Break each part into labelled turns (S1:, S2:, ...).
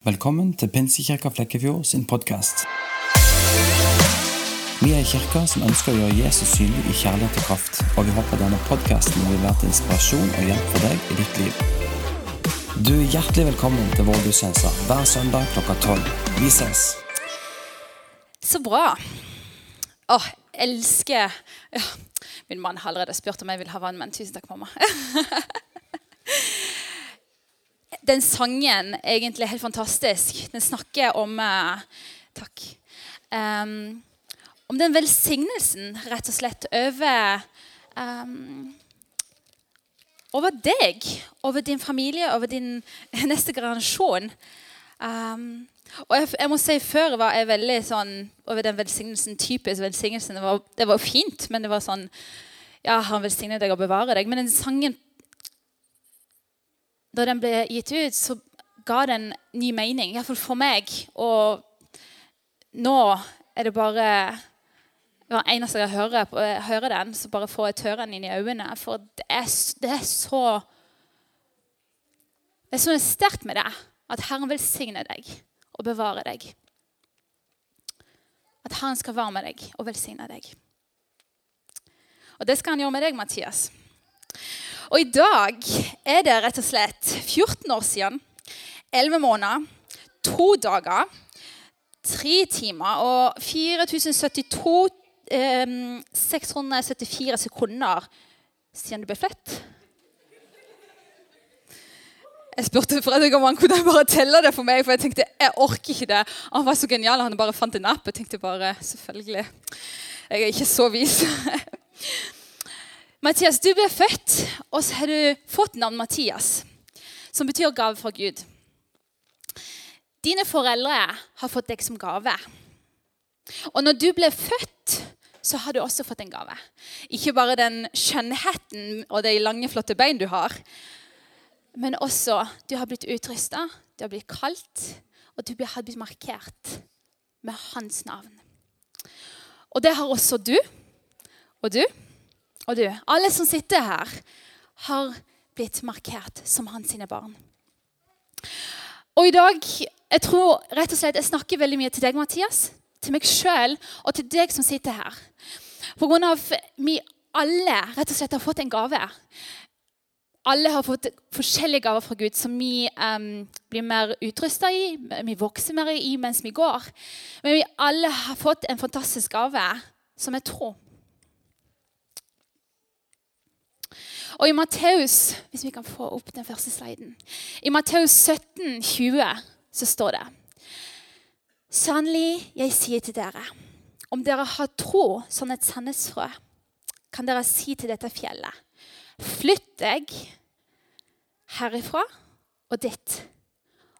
S1: Velkommen til Pinsekirka Flekkefjord sin podkast. Vi er en kirke som ønsker å gjøre Jesus synlig i kjærlighet og kraft, og vi håper denne podkasten vil være til inspirasjon og hjelp for deg i ditt liv. Du er hjertelig velkommen til vår gudstjeneste hver søndag klokka tolv. Vi ses!
S2: Så bra. Åh, elsker Min mann har allerede spurt om jeg vil ha vann, men tusen takk, mamma. den sangen egentlig helt fantastisk. Den snakker om uh, Takk. Um, om den velsignelsen, rett og slett, over um, Over deg, over din familie, over din neste generasjon. Um, og jeg, jeg, må si Før var jeg veldig sånn over den velsignelsen. Typisk velsignelsen. Det var, det var fint, men det var sånn Ja, han velsigner deg og bevarer deg. Men den sangen da den ble gitt ut, så ga den ny mening. Iallfall for meg. Og nå er det bare hver eneste jeg hører, hører, den, så bare får jeg tørrene inn i øynene. For det er, det er så Det er så sterkt med det at Herren velsigner deg og bevarer deg. At Herren skal være med deg og velsigne deg. Og det skal han gjøre med deg, Mathias. Og i dag er det rett og slett 14 år siden, 11 måneder, to dager, tre timer og 4072 eh, 674 sekunder siden du ble født. Jeg spurte Fredrik om han kunne bare telle det for meg, for jeg tenkte jeg orker ikke det. Han var så genial, han bare fant en app. Jeg tenkte bare, selvfølgelig. Jeg er ikke så vis. Mathias, du ble født, og så har du fått navn Mathias, som betyr gave fra Gud. Dine foreldre har fått deg som gave. Og når du ble født, så har du også fått en gave. Ikke bare den skjønnheten og de lange, flotte bein du har, men også du har blitt utrusta, du har blitt kalt, og du har blitt markert med hans navn. Og det har også du og du og du, alle som sitter her, har blitt markert som hans sine barn. Og i dag jeg tror rett og slett jeg snakker veldig mye til deg, Mathias, til meg sjøl og til deg som sitter her. På grunn av vi alle rett og slett har fått en gave. Alle har fått forskjellige gaver fra Gud som vi um, blir mer utrusta i, vi vokser mer i mens vi går. Men vi alle har fått en fantastisk gave som jeg tro. Og i Matteus hvis vi kan få opp den første sliden, i Matteus 17, 20, så står det Sannelig, jeg sier til dere, om dere har tro som et sandnesfrø, kan dere si til dette fjellet, flytt deg herifra og ditt.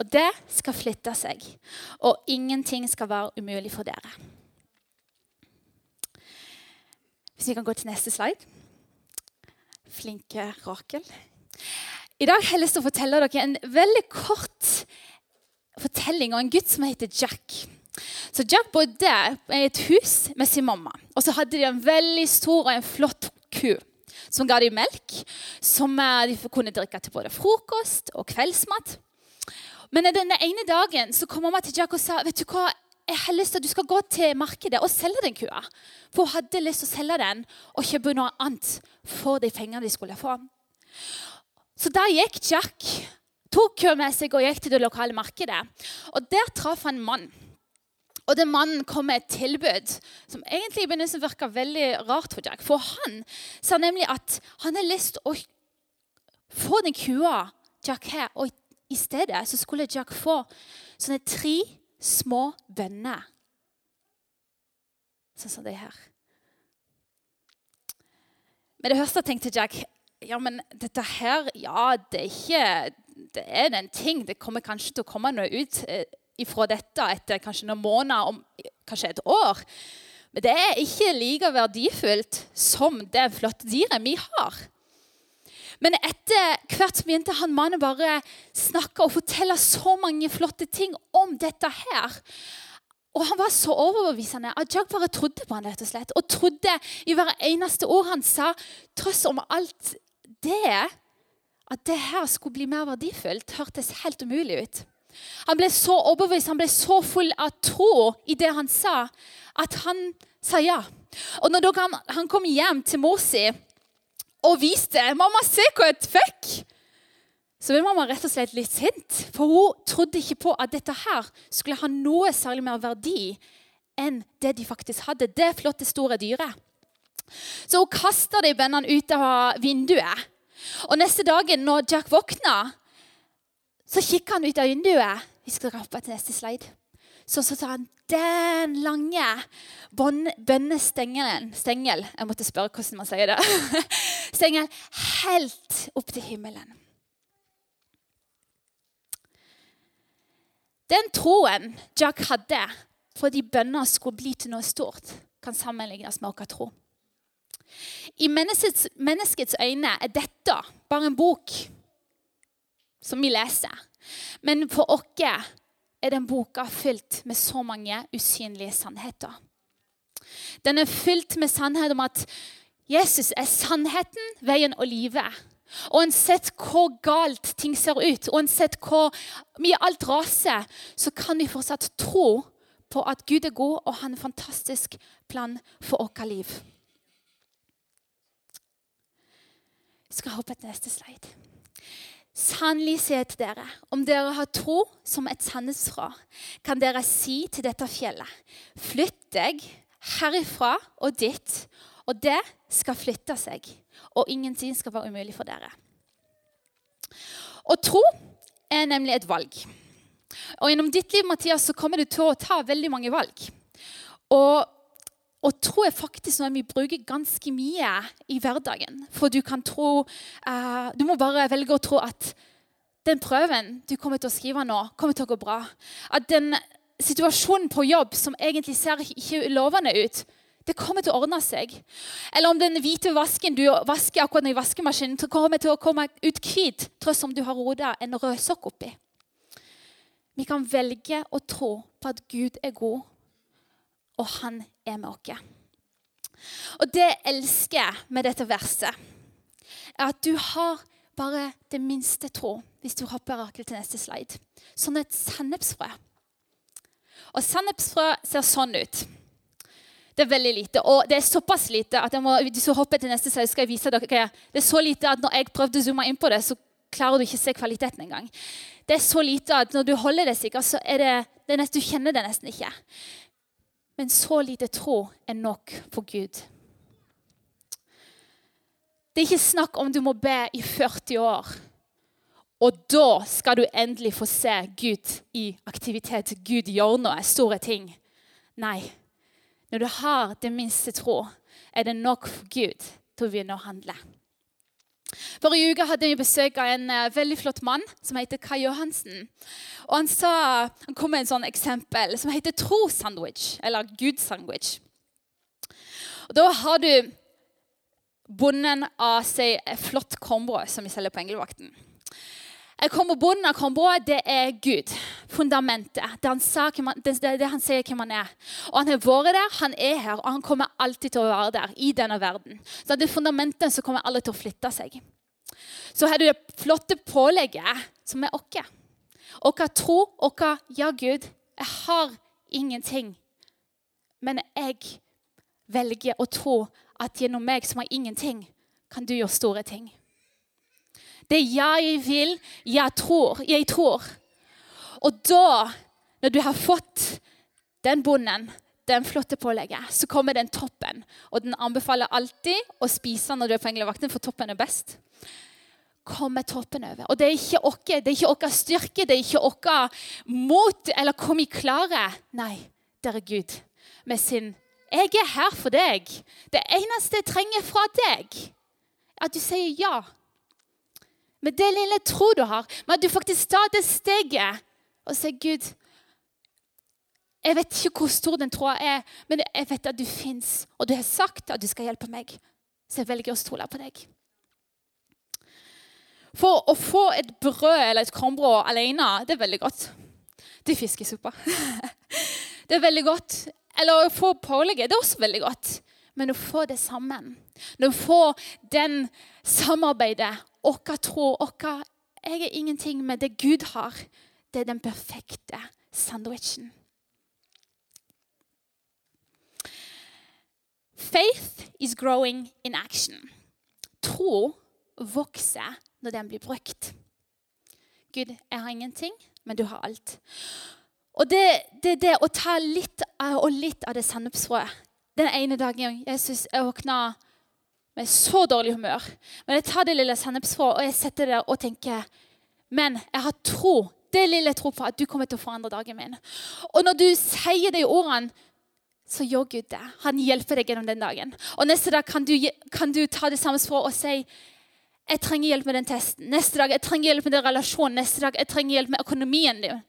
S2: Og det skal flytte seg, og ingenting skal være umulig for dere. Hvis vi kan gå til neste slide flinke Rakel. I dag har jeg lyst til å fortelle dere en veldig kort fortelling om en gutt som heter Jack. Så Jack bodde i et hus med sin mamma. Og så hadde de en veldig stor og en flott ku som ga dem melk, som eh, de kunne drikke til både frokost og kveldsmat. Men den ene dagen så kom mamma til Jack og sa vet du hva, jeg har lyst til at du skal gå til markedet og selge den kua. For hun hadde lyst til å selge den og kjøpe noe annet for de pengene de skulle få. Så der gikk Jack, tok kua med seg og gikk til det lokale markedet. Og Der traff han en mann. Og den mannen kom med et tilbud som egentlig i begynnelsen virka veldig rart for Jack. For han sa nemlig at han hadde lyst til å få den kua Jack her, og i stedet så skulle Jack få sånne tre små venner. Sånn som det her. Med det første tenkte Jack ja, men dette her Ja, det er ikke Det er en ting. Det kommer kanskje til å komme noe ut eh, ifra dette etter kanskje noen måneder, om kanskje et år. Men det er ikke like verdifullt som det flotte dyret vi har. Men etter hvert så begynte han mannen bare snakke og fortelle så mange flotte ting om dette her. Og han var så overbevisende at Jack bare trodde på han rett og slett. Og trodde i hver eneste ord han sa, tross om alt det, at det her skulle bli mer verdifullt, hørtes helt umulig ut. Han ble så overbevist, han ble så full av tro i det han sa, at han sa ja. Og når han kom hjem til mor si og viste 'Mamma, se hva jeg fikk!' så ble mamma rett og slett litt sint. For hun trodde ikke på at dette her skulle ha noe særlig mer verdi enn det de faktisk hadde. Det flotte, store dyret. Så hun kasta de bønnene ut av vinduet. Og neste dagen når Jack våkna, så kikka han ut av vinduet. Vi skal hoppe til neste slide. Så, så sa han den lange bønnestengelen Jeg måtte spørre hvordan man sier det. Stengel helt opp til himmelen. Den troen Jack hadde for at de bønner skulle bli til noe stort, kan sammenlignes med vår tro. I menneskets, menneskets, øyne er dette bare en bok som vi leser. Men for oss er den boka fylt med så mange usynlige sannheter. Den er fylt med sannhet om at Jesus er sannheten, veien og livet. Og Uansett hvor galt ting ser ut, og uansett hvor mye alt raser, så kan vi fortsatt tro på at Gud er god, og har en fantastisk plan for vårt liv. Jeg skal hoppe til neste slide. Sannelig sier til dere, om dere har tro som et sannhetsfra, kan dere si til dette fjellet, flytt deg herifra og dit, og det skal flytte seg og ingenting skal være umulig for dere. Å tro er nemlig et valg. Og Gjennom ditt liv Mathias, så kommer du til å ta veldig mange valg. Og, og tro er faktisk noe vi bruker ganske mye i hverdagen. For du kan tro uh, Du må bare velge å tro at den prøven du kommer til å skrive nå, kommer til å gå bra. At den situasjonen på jobb som egentlig ser ikke lovende ut, det kommer til å ordne seg. Eller om den hvite vasken du vasker akkurat i vaskemaskinen, kommer til å komme ut hvit tross om du har roda en rød sokk oppi. Vi kan velge å tro på at Gud er god, og han er med oss. Og det jeg elsker med dette verset, er at du har bare det minste tro, hvis du hopper rakel til neste slide. Sånn et sennepsfrø. Og sennepsfrø ser sånn ut. Det er veldig lite. Og det er såpass lite at jeg må, hvis du hopper til neste slide, skal jeg vise dere hva Det er så lite at når jeg prøvde å zoome inn på det, så klarer du ikke å se kvaliteten engang. Det er så lite at når du holder det sikkert, så er det, det er nesten, du kjenner det nesten ikke. Men så lite tro er nok for Gud. Det er ikke snakk om du må be i 40 år. Og da skal du endelig få se Gud i aktivitet. Gud gjør noe store ting. Nei. Når du har det minste tro, er det nok for Gud til å begynne å handle. Forrige uke hadde vi besøk av en uh, veldig flott mann som heter Kai Johansen. Og Han sa, han kom med en sånn eksempel som heter tro-sandwich, eller Gud-sandwich. Og Da har du bonden av seg flott kornbrød som vi selger på Englevakten. Jeg kommer Bunnen av kornbrødet, det er Gud. Fundamentet. Det han, sa, det, det han sier hvem han er. Og Han har vært der, han er her, og han kommer alltid til å være der i denne verden. Så det er fundamentet som kommer alle til å flytte seg. Så har du det flotte pålegget, som er oss. Vår tro, vår Ja, Gud, jeg har ingenting. Men jeg velger å tro at gjennom meg som har ingenting, kan du gjøre store ting. Det jeg vil, jeg tror, jeg tror. Og da, når du har fått den bonden, den flotte pålegget, så kommer den toppen. Og den anbefaler alltid å spise når du er på englevakten, for toppen er best. Kommer toppen over. Og det er ikke oss, det er ikke vår styrke, det er ikke vår mot eller hvor vi klarer. Nei, det er Gud med sin 'Jeg er her for deg'. Det eneste jeg trenger fra deg, er at du sier ja med det lille tro du har, med at du faktisk tar det steget og sier, 'Gud, jeg vet ikke hvor stor den troa er, men jeg vet at du fins, og du har sagt at du skal hjelpe meg, så jeg velger å stole på deg.' For å få et brød eller et kornbrød alene, det er veldig godt. Det er fiskesuppa. Det er veldig godt. Eller å få pålegget, det er også veldig godt. Men å få det sammen, å få den samarbeidet vår tro, vår Jeg er ingenting, med det Gud har. det er den perfekte sandwichen. Faith is growing in action. Tro vokser når den blir brukt. Gud, jeg har ingenting, men du har alt. Og det det, det, å ta litt av, og litt av det sennepsfrøet. Den ene dagen Jesus, jeg våkna med så dårlig humør. Men jeg tar det lille sennepsfrået og jeg setter det der og tenker Men jeg har tro. Det lille tror på at du kommer til å forandre dagen min. Og når du sier de ordene, så gjør Gud det. Han hjelper deg gjennom den dagen. Og neste dag kan du, kan du ta det samme språket og si jeg trenger hjelp med den testen. Neste dag jeg trenger hjelp med den relasjonen. Neste dag jeg trenger hjelp med økonomien din.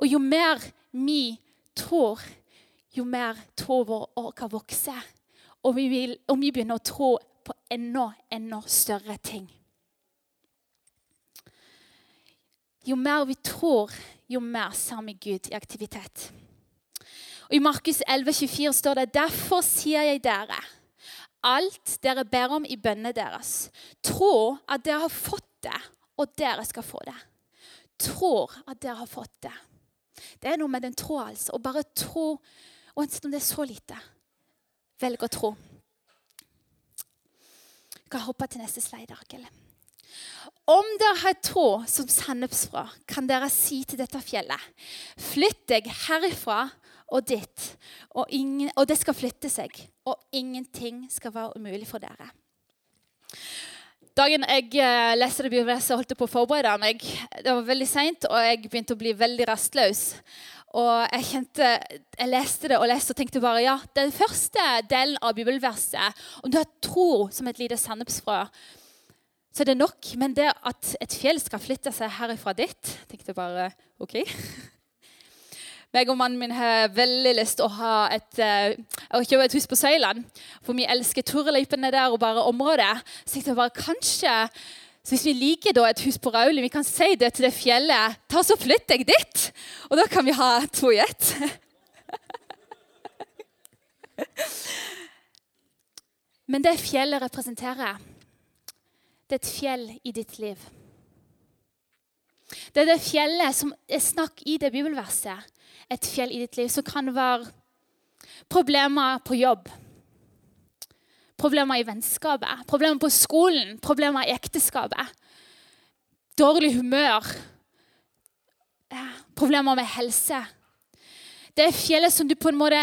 S2: Og jo mer vi tror, jo mer troen vår kan vokse. Og vi, vil, og vi begynner å tro på enda, enda større ting. Jo mer vi tror, jo mer ser vi Gud i aktivitet. Og I Markus 11, 24 står det derfor sier jeg dere alt dere ber om i bønnene deres. Tro at dere har fått det, og dere skal få det. Tror at dere har fått det. Det er noe med den tro, altså. Å bare tro, uansett om det er så lite. Velg å tro. Jeg kan hoppe til neste slide, Arkel. Om dere har tro som sennepsfrø, kan dere si til dette fjellet Flytt deg herifra og ditt, og, ingen, og det skal flytte seg. Og ingenting skal være umulig for dere. Dagen jeg uh, leste det bibelverset, holdt jeg på å forberede meg. Det var veldig seint, og jeg begynte å bli veldig rastløs. Og jeg kjente, jeg leste det og leste og tenkte bare ja, den første delen av bibelverset Om du har tro som et lite sennepsfrø, så er det nok. Men det at et fjell skal flytte seg herifra dit, tenkte bare OK. meg og mannen min har veldig lyst til å ha et, uh, kjøpe et hus på Søyland. For vi elsker turløypene der og bare området. Så tenkte jeg bare kanskje så hvis vi liker da et hus på Rauli, vi kan si det til det fjellet Ta så Flytt deg dit! Og da kan vi ha to i ett. Men det fjellet representerer, det er et fjell i ditt liv. Det er det fjellet som er snakk i det bibelverset. Et fjell i ditt liv som kan være problemer på jobb. Problemer i vennskapet, problemer på skolen, problemer i ekteskapet. Dårlig humør. Problemer med helse. Det er fjellet som du på en måte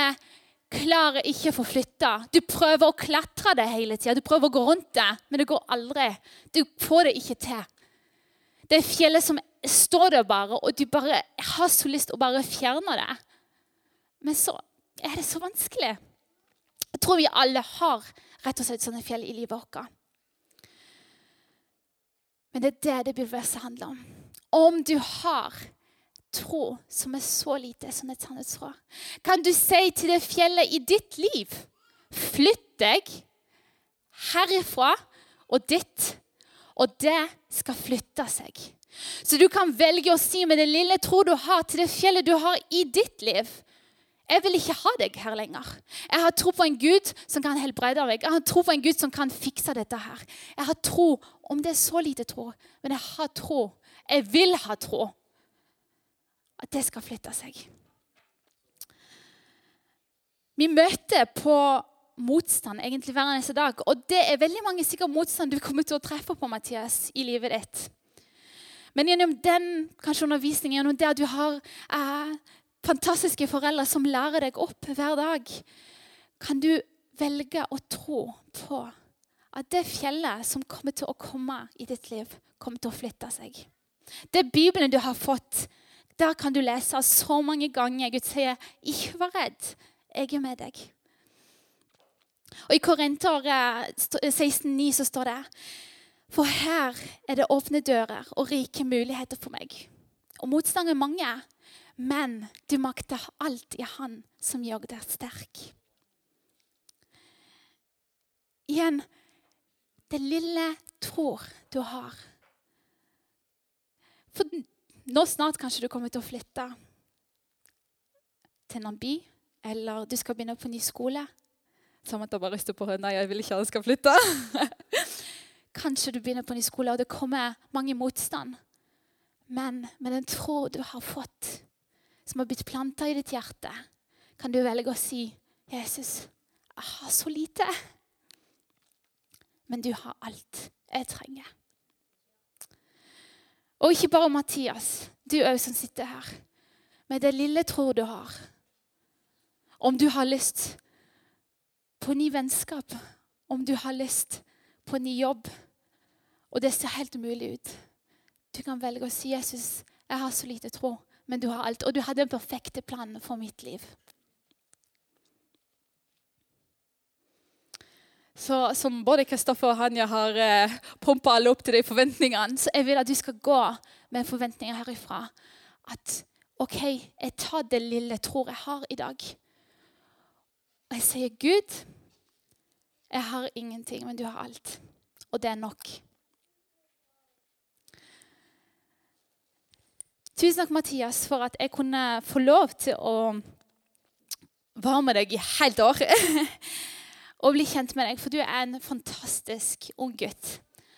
S2: klarer ikke å få flytta. Du prøver å klatre det hele tida, du prøver å gå rundt det, men det går aldri. Du får det ikke til. Det er fjellet som står der bare, og du bare har så lyst å bare fjerne det. Men så er det så vanskelig. Jeg tror vi alle har rett og slett sånne fjell i livet vårt. Men det er det det bibelverset handler om. Om du har tro som er så lite som et sannhetsfrå, kan du si til det fjellet i ditt liv Flytt deg herifra og ditt og det skal flytte seg. Så du kan velge å si med det lille tro du har til det fjellet du har i ditt liv Jeg vil ikke ha deg her lenger. Jeg har tro på en Gud som kan helbrede deg. Jeg har tro på en Gud som kan fikse dette her. Jeg har tro, om det er så lite tro, men jeg har tro. Jeg vil ha tro. At det skal flytte seg. Vi møter på motstand egentlig hver eneste dag. Og det er veldig mange sikkert motstand du kommer til å treffe på Mathias, i livet ditt. Men gjennom den kanskje undervisningen, gjennom det at du har eh, fantastiske foreldre som lærer deg opp hver dag, kan du velge å tro på at det fjellet som kommer til å komme i ditt liv, kommer til å flytte seg. Det Bibelen du har fått, der kan du lese så mange ganger Gud sier 'Ikke vær redd, jeg er med deg'. Og I Korinter 16,9 eh, så står det For her er det åpne dører og rike muligheter for meg. Og motstand er mange, men du makter alt i Han som gjør deg sterk. Igjen det lille tror du har. For nå snart kanskje du kommer til å flytte til en by, eller du skal begynne på ny skole. Samantha bare rister på hodet. Jeg vil ikke at han skal flytte. Kanskje du begynner på ny skole, og det kommer mange motstand. Men med den tro du har fått, som har blitt planta i ditt hjerte, kan du velge å si, 'Jesus, jeg har så lite, men du har alt jeg trenger.' Og ikke bare Mathias, du òg som sitter her, med det lille tro du har. Om du har lyst på ny vennskap, om du har lyst på ny jobb, og det ser helt umulig ut. Du kan velge å si, 'Jesus, jeg har så lite tro, men du har alt.' Og du har den perfekte planen for mitt liv. Så Som både Kristoffer og Hanja har eh, pumpa alle opp til de forventningene, så jeg vil at du skal gå med forventninger herifra. At OK, jeg tar det lille tror jeg har i dag. Og jeg sier, 'Gud, jeg har ingenting, men du har alt.' Og det er nok. Tusen takk, Mathias, for at jeg kunne få lov til å være med deg i helt år. og bli kjent med deg, for du er en fantastisk ung gutt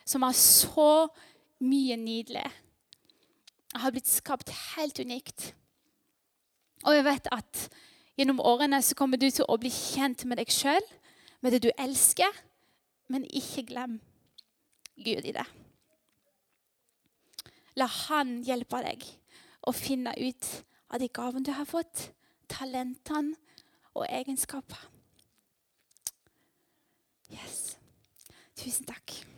S2: som har så mye nydelig. Jeg har blitt skapt helt unikt. Og jeg vet at gjennom årene så kommer du til å bli kjent med deg sjøl, med det du elsker, men ikke glem Gud i det. La Han hjelpe deg å finne ut av de gavene du har fått, talentene og egenskaper. Yes. Tusen takk.